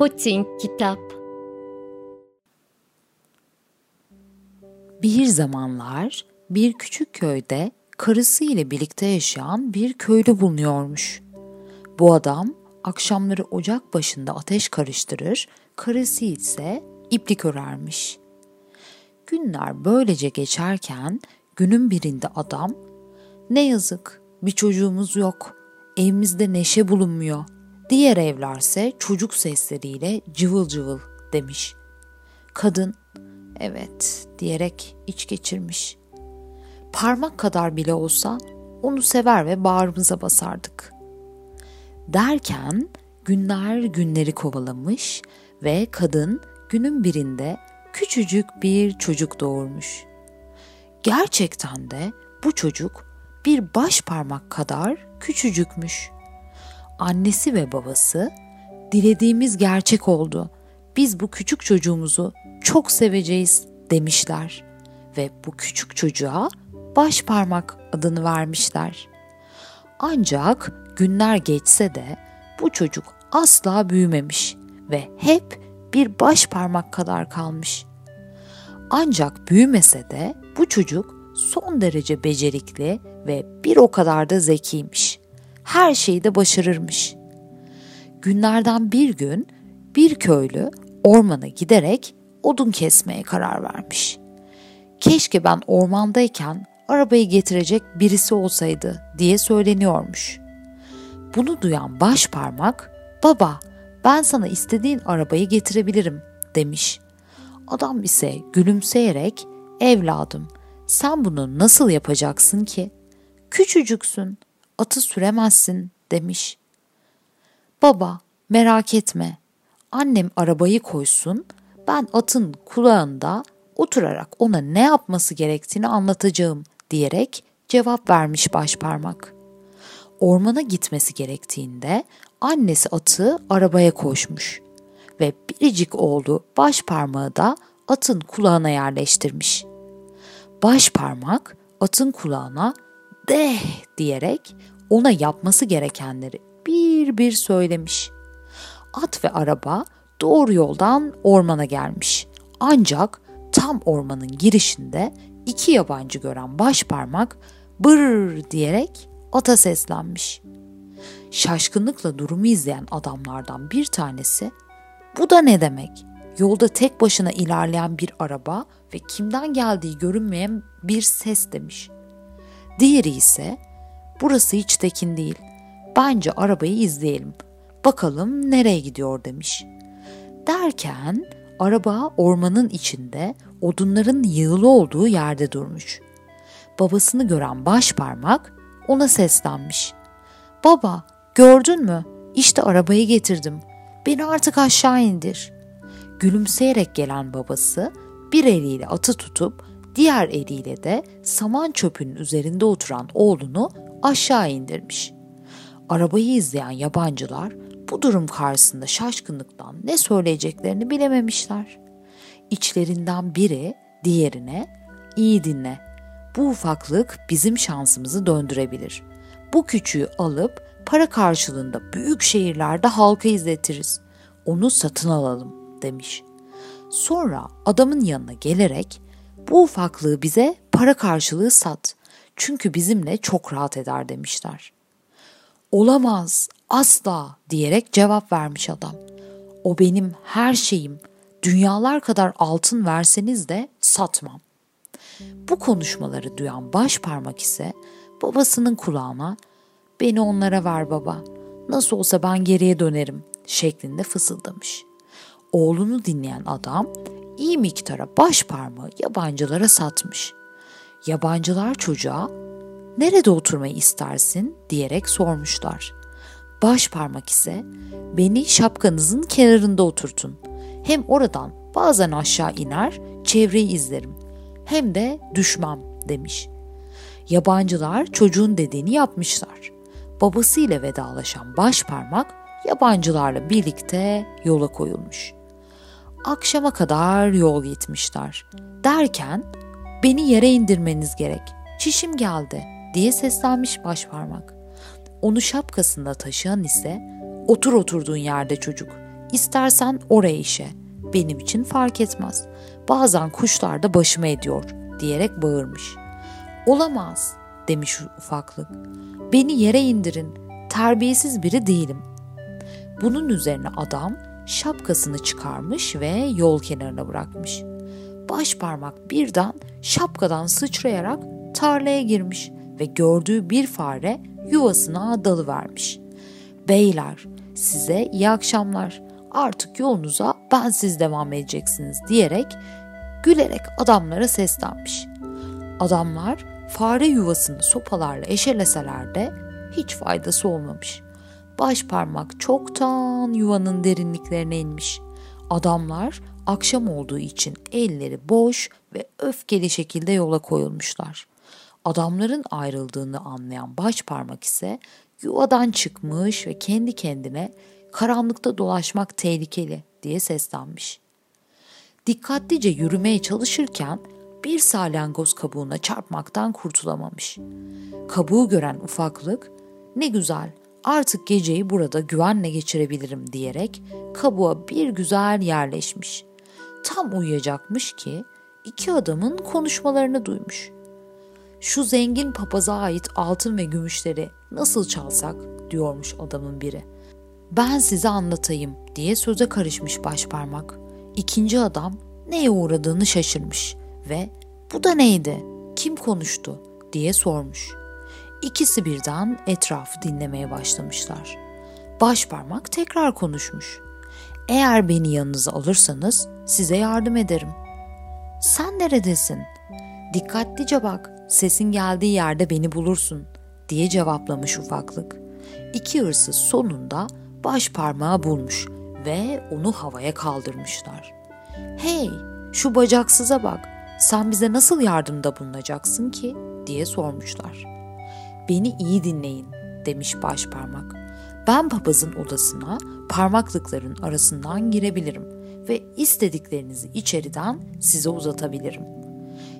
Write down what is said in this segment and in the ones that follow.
Putting Kitap Bir zamanlar bir küçük köyde karısı ile birlikte yaşayan bir köylü bulunuyormuş. Bu adam akşamları ocak başında ateş karıştırır, karısı ise iplik örermiş. Günler böylece geçerken günün birinde adam ne yazık bir çocuğumuz yok, evimizde neşe bulunmuyor. Diğer evlerse çocuk sesleriyle cıvıl cıvıl demiş. Kadın evet diyerek iç geçirmiş. Parmak kadar bile olsa onu sever ve bağrımıza basardık. Derken günler günleri kovalamış ve kadın günün birinde küçücük bir çocuk doğurmuş. Gerçekten de bu çocuk bir baş parmak kadar küçücükmüş. Annesi ve babası dilediğimiz gerçek oldu. Biz bu küçük çocuğumuzu çok seveceğiz demişler ve bu küçük çocuğa baş parmak adını vermişler. Ancak günler geçse de bu çocuk asla büyümemiş ve hep bir baş parmak kadar kalmış. Ancak büyümese de bu çocuk son derece becerikli ve bir o kadar da zekiymiş. Her şeyi de başarırmış. Günlerden bir gün bir köylü ormana giderek odun kesmeye karar vermiş. Keşke ben ormandayken arabayı getirecek birisi olsaydı diye söyleniyormuş. Bunu duyan baş parmak, baba ben sana istediğin arabayı getirebilirim demiş. Adam ise gülümseyerek evladım sen bunu nasıl yapacaksın ki? Küçücüksün, atı süremezsin demiş. Baba merak etme, annem arabayı koysun, ben atın kulağında oturarak ona ne yapması gerektiğini anlatacağım diyerek cevap vermiş başparmak. Ormana gitmesi gerektiğinde annesi atı arabaya koşmuş ve biricik oğlu baş parmağı da atın kulağına yerleştirmiş. Baş parmak atın kulağına deh diyerek ona yapması gerekenleri bir bir söylemiş. At ve araba doğru yoldan ormana gelmiş. Ancak tam ormanın girişinde iki yabancı gören baş parmak bır diyerek ata seslenmiş. Şaşkınlıkla durumu izleyen adamlardan bir tanesi bu da ne demek? Yolda tek başına ilerleyen bir araba ve kimden geldiği görünmeyen bir ses demiş. Diğeri ise burası hiç tekin değil. Bence arabayı izleyelim. Bakalım nereye gidiyor demiş. Derken araba ormanın içinde odunların yığılı olduğu yerde durmuş. Babasını gören baş parmak ona seslenmiş. Baba gördün mü? İşte arabayı getirdim. Beni artık aşağı indir. Gülümseyerek gelen babası bir eliyle atı tutup diğer eliyle de saman çöpünün üzerinde oturan oğlunu aşağı indirmiş. Arabayı izleyen yabancılar bu durum karşısında şaşkınlıktan ne söyleyeceklerini bilememişler. İçlerinden biri diğerine iyi dinle. Bu ufaklık bizim şansımızı döndürebilir. Bu küçüğü alıp para karşılığında büyük şehirlerde halka izletiriz. Onu satın alalım demiş. Sonra adamın yanına gelerek bu ufaklığı bize para karşılığı sat. Çünkü bizimle çok rahat eder demişler. Olamaz, asla diyerek cevap vermiş adam. O benim her şeyim. Dünyalar kadar altın verseniz de satmam. Bu konuşmaları duyan baş parmak ise babasının kulağına beni onlara ver baba. Nasıl olsa ben geriye dönerim şeklinde fısıldamış. Oğlunu dinleyen adam iyi miktara baş parmağı yabancılara satmış. Yabancılar çocuğa nerede oturmayı istersin diyerek sormuşlar. Baş parmak ise beni şapkanızın kenarında oturtun. Hem oradan bazen aşağı iner çevreyi izlerim hem de düşmem demiş. Yabancılar çocuğun dediğini yapmışlar. Babasıyla vedalaşan baş parmak yabancılarla birlikte yola koyulmuş. Akşama kadar yol gitmişler. Derken beni yere indirmeniz gerek. Çişim geldi diye seslenmiş başparmak. Onu şapkasında taşıyan ise otur oturduğun yerde çocuk. İstersen oraya işe. Benim için fark etmez. Bazen kuşlar da başıma ediyor diyerek bağırmış. Olamaz demiş ufaklık. Beni yere indirin. Terbiyesiz biri değilim. Bunun üzerine adam şapkasını çıkarmış ve yol kenarına bırakmış. Baş parmak birden şapkadan sıçrayarak tarlaya girmiş ve gördüğü bir fare yuvasına dalıvermiş. Beyler size iyi akşamlar artık yolunuza ben siz devam edeceksiniz diyerek gülerek adamlara seslenmiş. Adamlar fare yuvasını sopalarla eşeleseler de hiç faydası olmamış. Baş parmak çoktan yuvanın derinliklerine inmiş. Adamlar akşam olduğu için elleri boş ve öfkeli şekilde yola koyulmuşlar. Adamların ayrıldığını anlayan baş parmak ise yuvadan çıkmış ve kendi kendine karanlıkta dolaşmak tehlikeli diye seslenmiş. Dikkatlice yürümeye çalışırken bir salyangoz kabuğuna çarpmaktan kurtulamamış. Kabuğu gören ufaklık ne güzel artık geceyi burada güvenle geçirebilirim diyerek kabuğa bir güzel yerleşmiş. Tam uyuyacakmış ki iki adamın konuşmalarını duymuş. Şu zengin papaza ait altın ve gümüşleri nasıl çalsak diyormuş adamın biri. Ben size anlatayım diye söze karışmış başparmak. İkinci adam neye uğradığını şaşırmış ve bu da neydi, kim konuştu diye sormuş. İkisi birden etrafı dinlemeye başlamışlar. Başparmak tekrar konuşmuş. Eğer beni yanınıza alırsanız size yardım ederim. Sen neredesin? Dikkatlice bak, sesin geldiği yerde beni bulursun diye cevaplamış ufaklık. İki hırsız sonunda baş parmağı bulmuş ve onu havaya kaldırmışlar. Hey, şu bacaksıza bak, sen bize nasıl yardımda bulunacaksın ki? diye sormuşlar. Beni iyi dinleyin demiş baş parmak. Ben papazın odasına parmaklıkların arasından girebilirim ve istediklerinizi içeriden size uzatabilirim.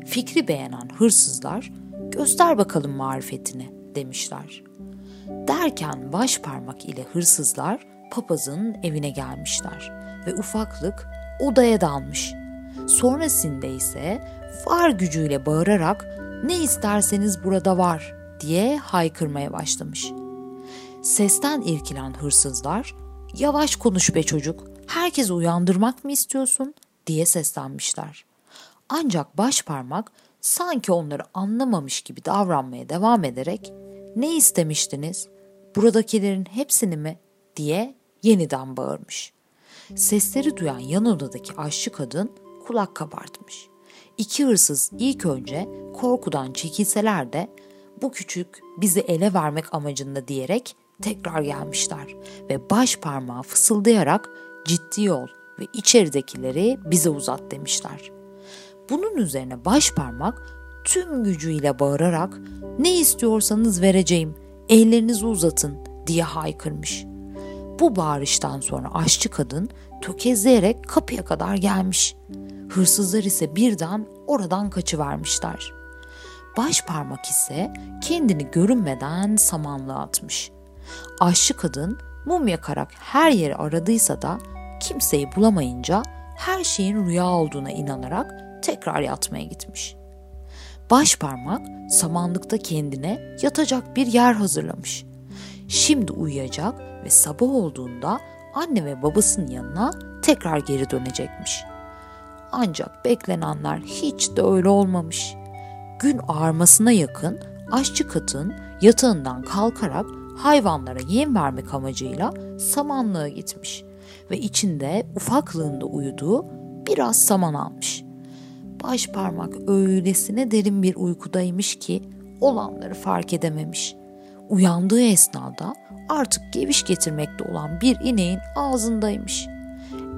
Fikri beğenen hırsızlar göster bakalım marifetini demişler. Derken baş parmak ile hırsızlar papazın evine gelmişler ve ufaklık odaya dalmış. Sonrasında ise var gücüyle bağırarak ne isterseniz burada var diye haykırmaya başlamış. Sesten irkilen hırsızlar yavaş konuş be çocuk herkesi uyandırmak mı istiyorsun diye seslenmişler. Ancak baş parmak sanki onları anlamamış gibi davranmaya devam ederek ne istemiştiniz? Buradakilerin hepsini mi? diye yeniden bağırmış. Sesleri duyan yan odadaki aşçı kadın kulak kabartmış. İki hırsız ilk önce korkudan çekilseler de bu küçük bizi ele vermek amacında diyerek tekrar gelmişler ve baş parmağı fısıldayarak ciddi ol ve içeridekileri bize uzat demişler. Bunun üzerine baş parmak tüm gücüyle bağırarak ne istiyorsanız vereceğim ellerinizi uzatın diye haykırmış. Bu bağırıştan sonra aşçı kadın tökezleyerek kapıya kadar gelmiş. Hırsızlar ise birden oradan kaçıvermişler. Baş parmak ise kendini görünmeden samanlığa atmış. Aşçı kadın mum yakarak her yeri aradıysa da kimseyi bulamayınca her şeyin rüya olduğuna inanarak tekrar yatmaya gitmiş. Baş parmak samanlıkta kendine yatacak bir yer hazırlamış. Şimdi uyuyacak ve sabah olduğunda anne ve babasının yanına tekrar geri dönecekmiş. Ancak beklenenler hiç de öyle olmamış. Gün ağarmasına yakın aşçı kadın yatağından kalkarak hayvanlara yem vermek amacıyla samanlığa gitmiş ve içinde ufaklığında uyuduğu biraz saman almış. Baş parmak öylesine derin bir uykudaymış ki olanları fark edememiş. Uyandığı esnada artık geviş getirmekte olan bir ineğin ağzındaymış.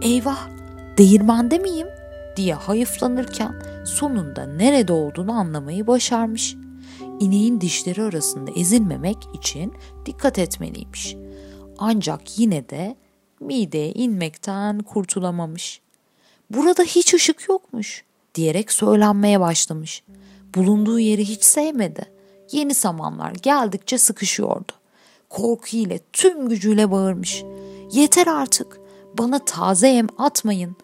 Eyvah değirmende miyim diye hayıflanırken sonunda nerede olduğunu anlamayı başarmış. İneğin dişleri arasında ezilmemek için dikkat etmeliymiş. Ancak yine de mideye inmekten kurtulamamış. Burada hiç ışık yokmuş diyerek söylenmeye başlamış. Bulunduğu yeri hiç sevmedi. Yeni samanlar geldikçe sıkışıyordu. Korku ile tüm gücüyle bağırmış. Yeter artık. Bana taze yem atmayın.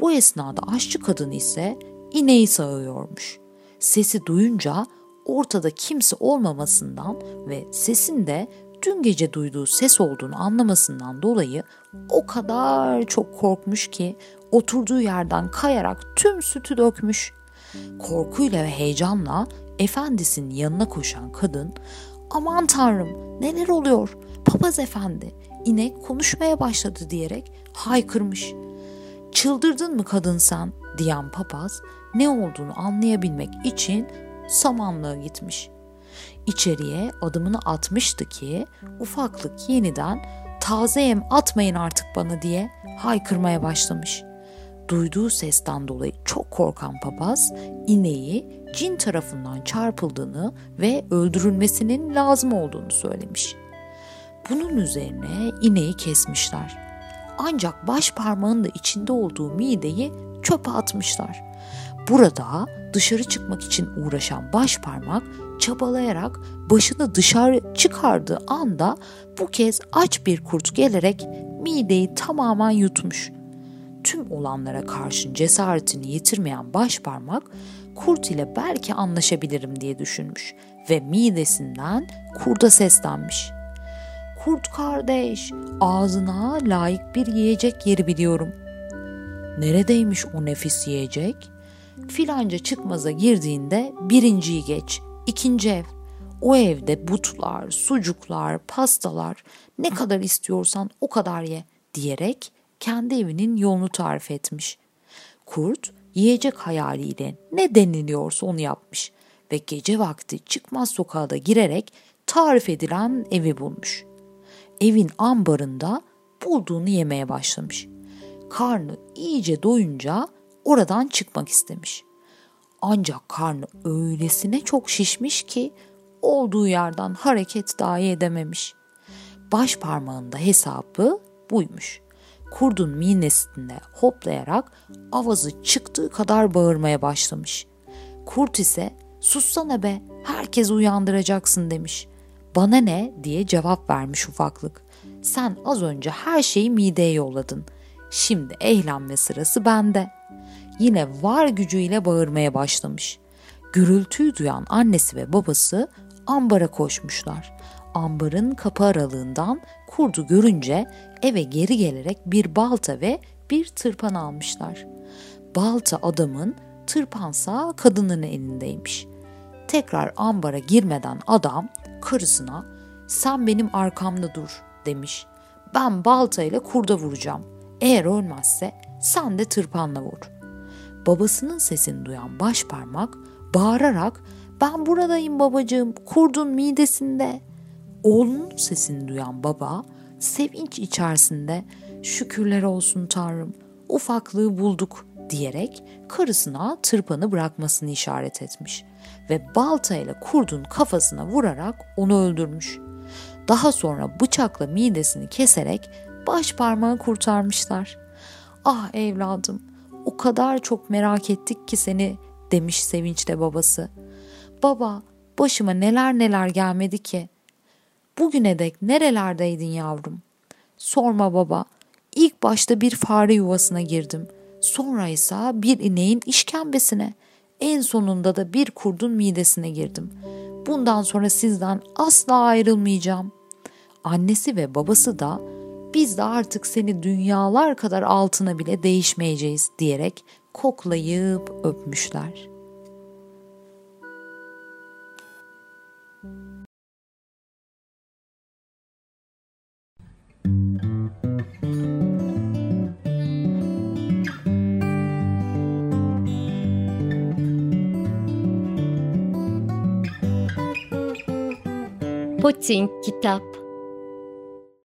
Bu esnada aşçı kadın ise ineği sağıyormuş. Sesi duyunca ortada kimse olmamasından ve sesin de dün gece duyduğu ses olduğunu anlamasından dolayı o kadar çok korkmuş ki oturduğu yerden kayarak tüm sütü dökmüş. Korkuyla ve heyecanla efendisinin yanına koşan kadın aman tanrım neler oluyor papaz efendi inek konuşmaya başladı diyerek haykırmış. Çıldırdın mı kadın sen diyen papaz ne olduğunu anlayabilmek için samanlığa gitmiş. İçeriye adımını atmıştı ki ufaklık yeniden taze yem atmayın artık bana diye haykırmaya başlamış. Duyduğu sesten dolayı çok korkan papaz ineği cin tarafından çarpıldığını ve öldürülmesinin lazım olduğunu söylemiş. Bunun üzerine ineği kesmişler. Ancak baş parmağın da içinde olduğu mideyi çöpe atmışlar. Burada dışarı çıkmak için uğraşan baş parmak çabalayarak başını dışarı çıkardığı anda bu kez aç bir kurt gelerek mideyi tamamen yutmuş. Tüm olanlara karşın cesaretini yitirmeyen baş parmak kurt ile belki anlaşabilirim diye düşünmüş ve midesinden kurda seslenmiş. Kurt kardeş, ağzına layık bir yiyecek yeri biliyorum. Neredeymiş o nefis yiyecek? Filanca çıkmaza girdiğinde birinciyi geç, ikinci ev. O evde butlar, sucuklar, pastalar ne kadar istiyorsan o kadar ye diyerek kendi evinin yolunu tarif etmiş. Kurt yiyecek hayaliyle ne deniliyorsa onu yapmış ve gece vakti çıkmaz sokağa da girerek tarif edilen evi bulmuş. Evin ambarında bulduğunu yemeye başlamış. Karnı iyice doyunca oradan çıkmak istemiş. Ancak karnı öylesine çok şişmiş ki olduğu yerden hareket dahi edememiş. Baş parmağında hesabı buymuş. Kurdun minesinde hoplayarak avazı çıktığı kadar bağırmaya başlamış. Kurt ise sussana be herkes uyandıracaksın demiş. Bana ne diye cevap vermiş ufaklık. Sen az önce her şeyi mideye yolladın. Şimdi eğlenme sırası bende. Yine var gücüyle bağırmaya başlamış. Gürültüyü duyan annesi ve babası ambara koşmuşlar. Ambarın kapı aralığından kurdu görünce eve geri gelerek bir balta ve bir tırpan almışlar. Balta adamın, tırpansa kadının elindeymiş. Tekrar ambara girmeden adam karısına sen benim arkamda dur demiş. Ben baltayla kurda vuracağım. Eğer ölmezse sen de tırpanla vur. Babasının sesini duyan baş parmak bağırarak ben buradayım babacığım kurdun midesinde. Oğlunun sesini duyan baba sevinç içerisinde şükürler olsun Tanrım ufaklığı bulduk diyerek karısına tırpanı bırakmasını işaret etmiş ve baltayla kurdun kafasına vurarak onu öldürmüş. Daha sonra bıçakla midesini keserek baş parmağı kurtarmışlar. Ah evladım o kadar çok merak ettik ki seni demiş sevinçle babası. Baba başıma neler neler gelmedi ki. Bugüne dek nerelerdeydin yavrum? Sorma baba. İlk başta bir fare yuvasına girdim. Sonra ise bir ineğin işkembesine. En sonunda da bir kurdun midesine girdim. Bundan sonra sizden asla ayrılmayacağım. Annesi ve babası da biz de artık seni dünyalar kadar altına bile değişmeyeceğiz diyerek koklayıp öpmüşler. Putin Kitap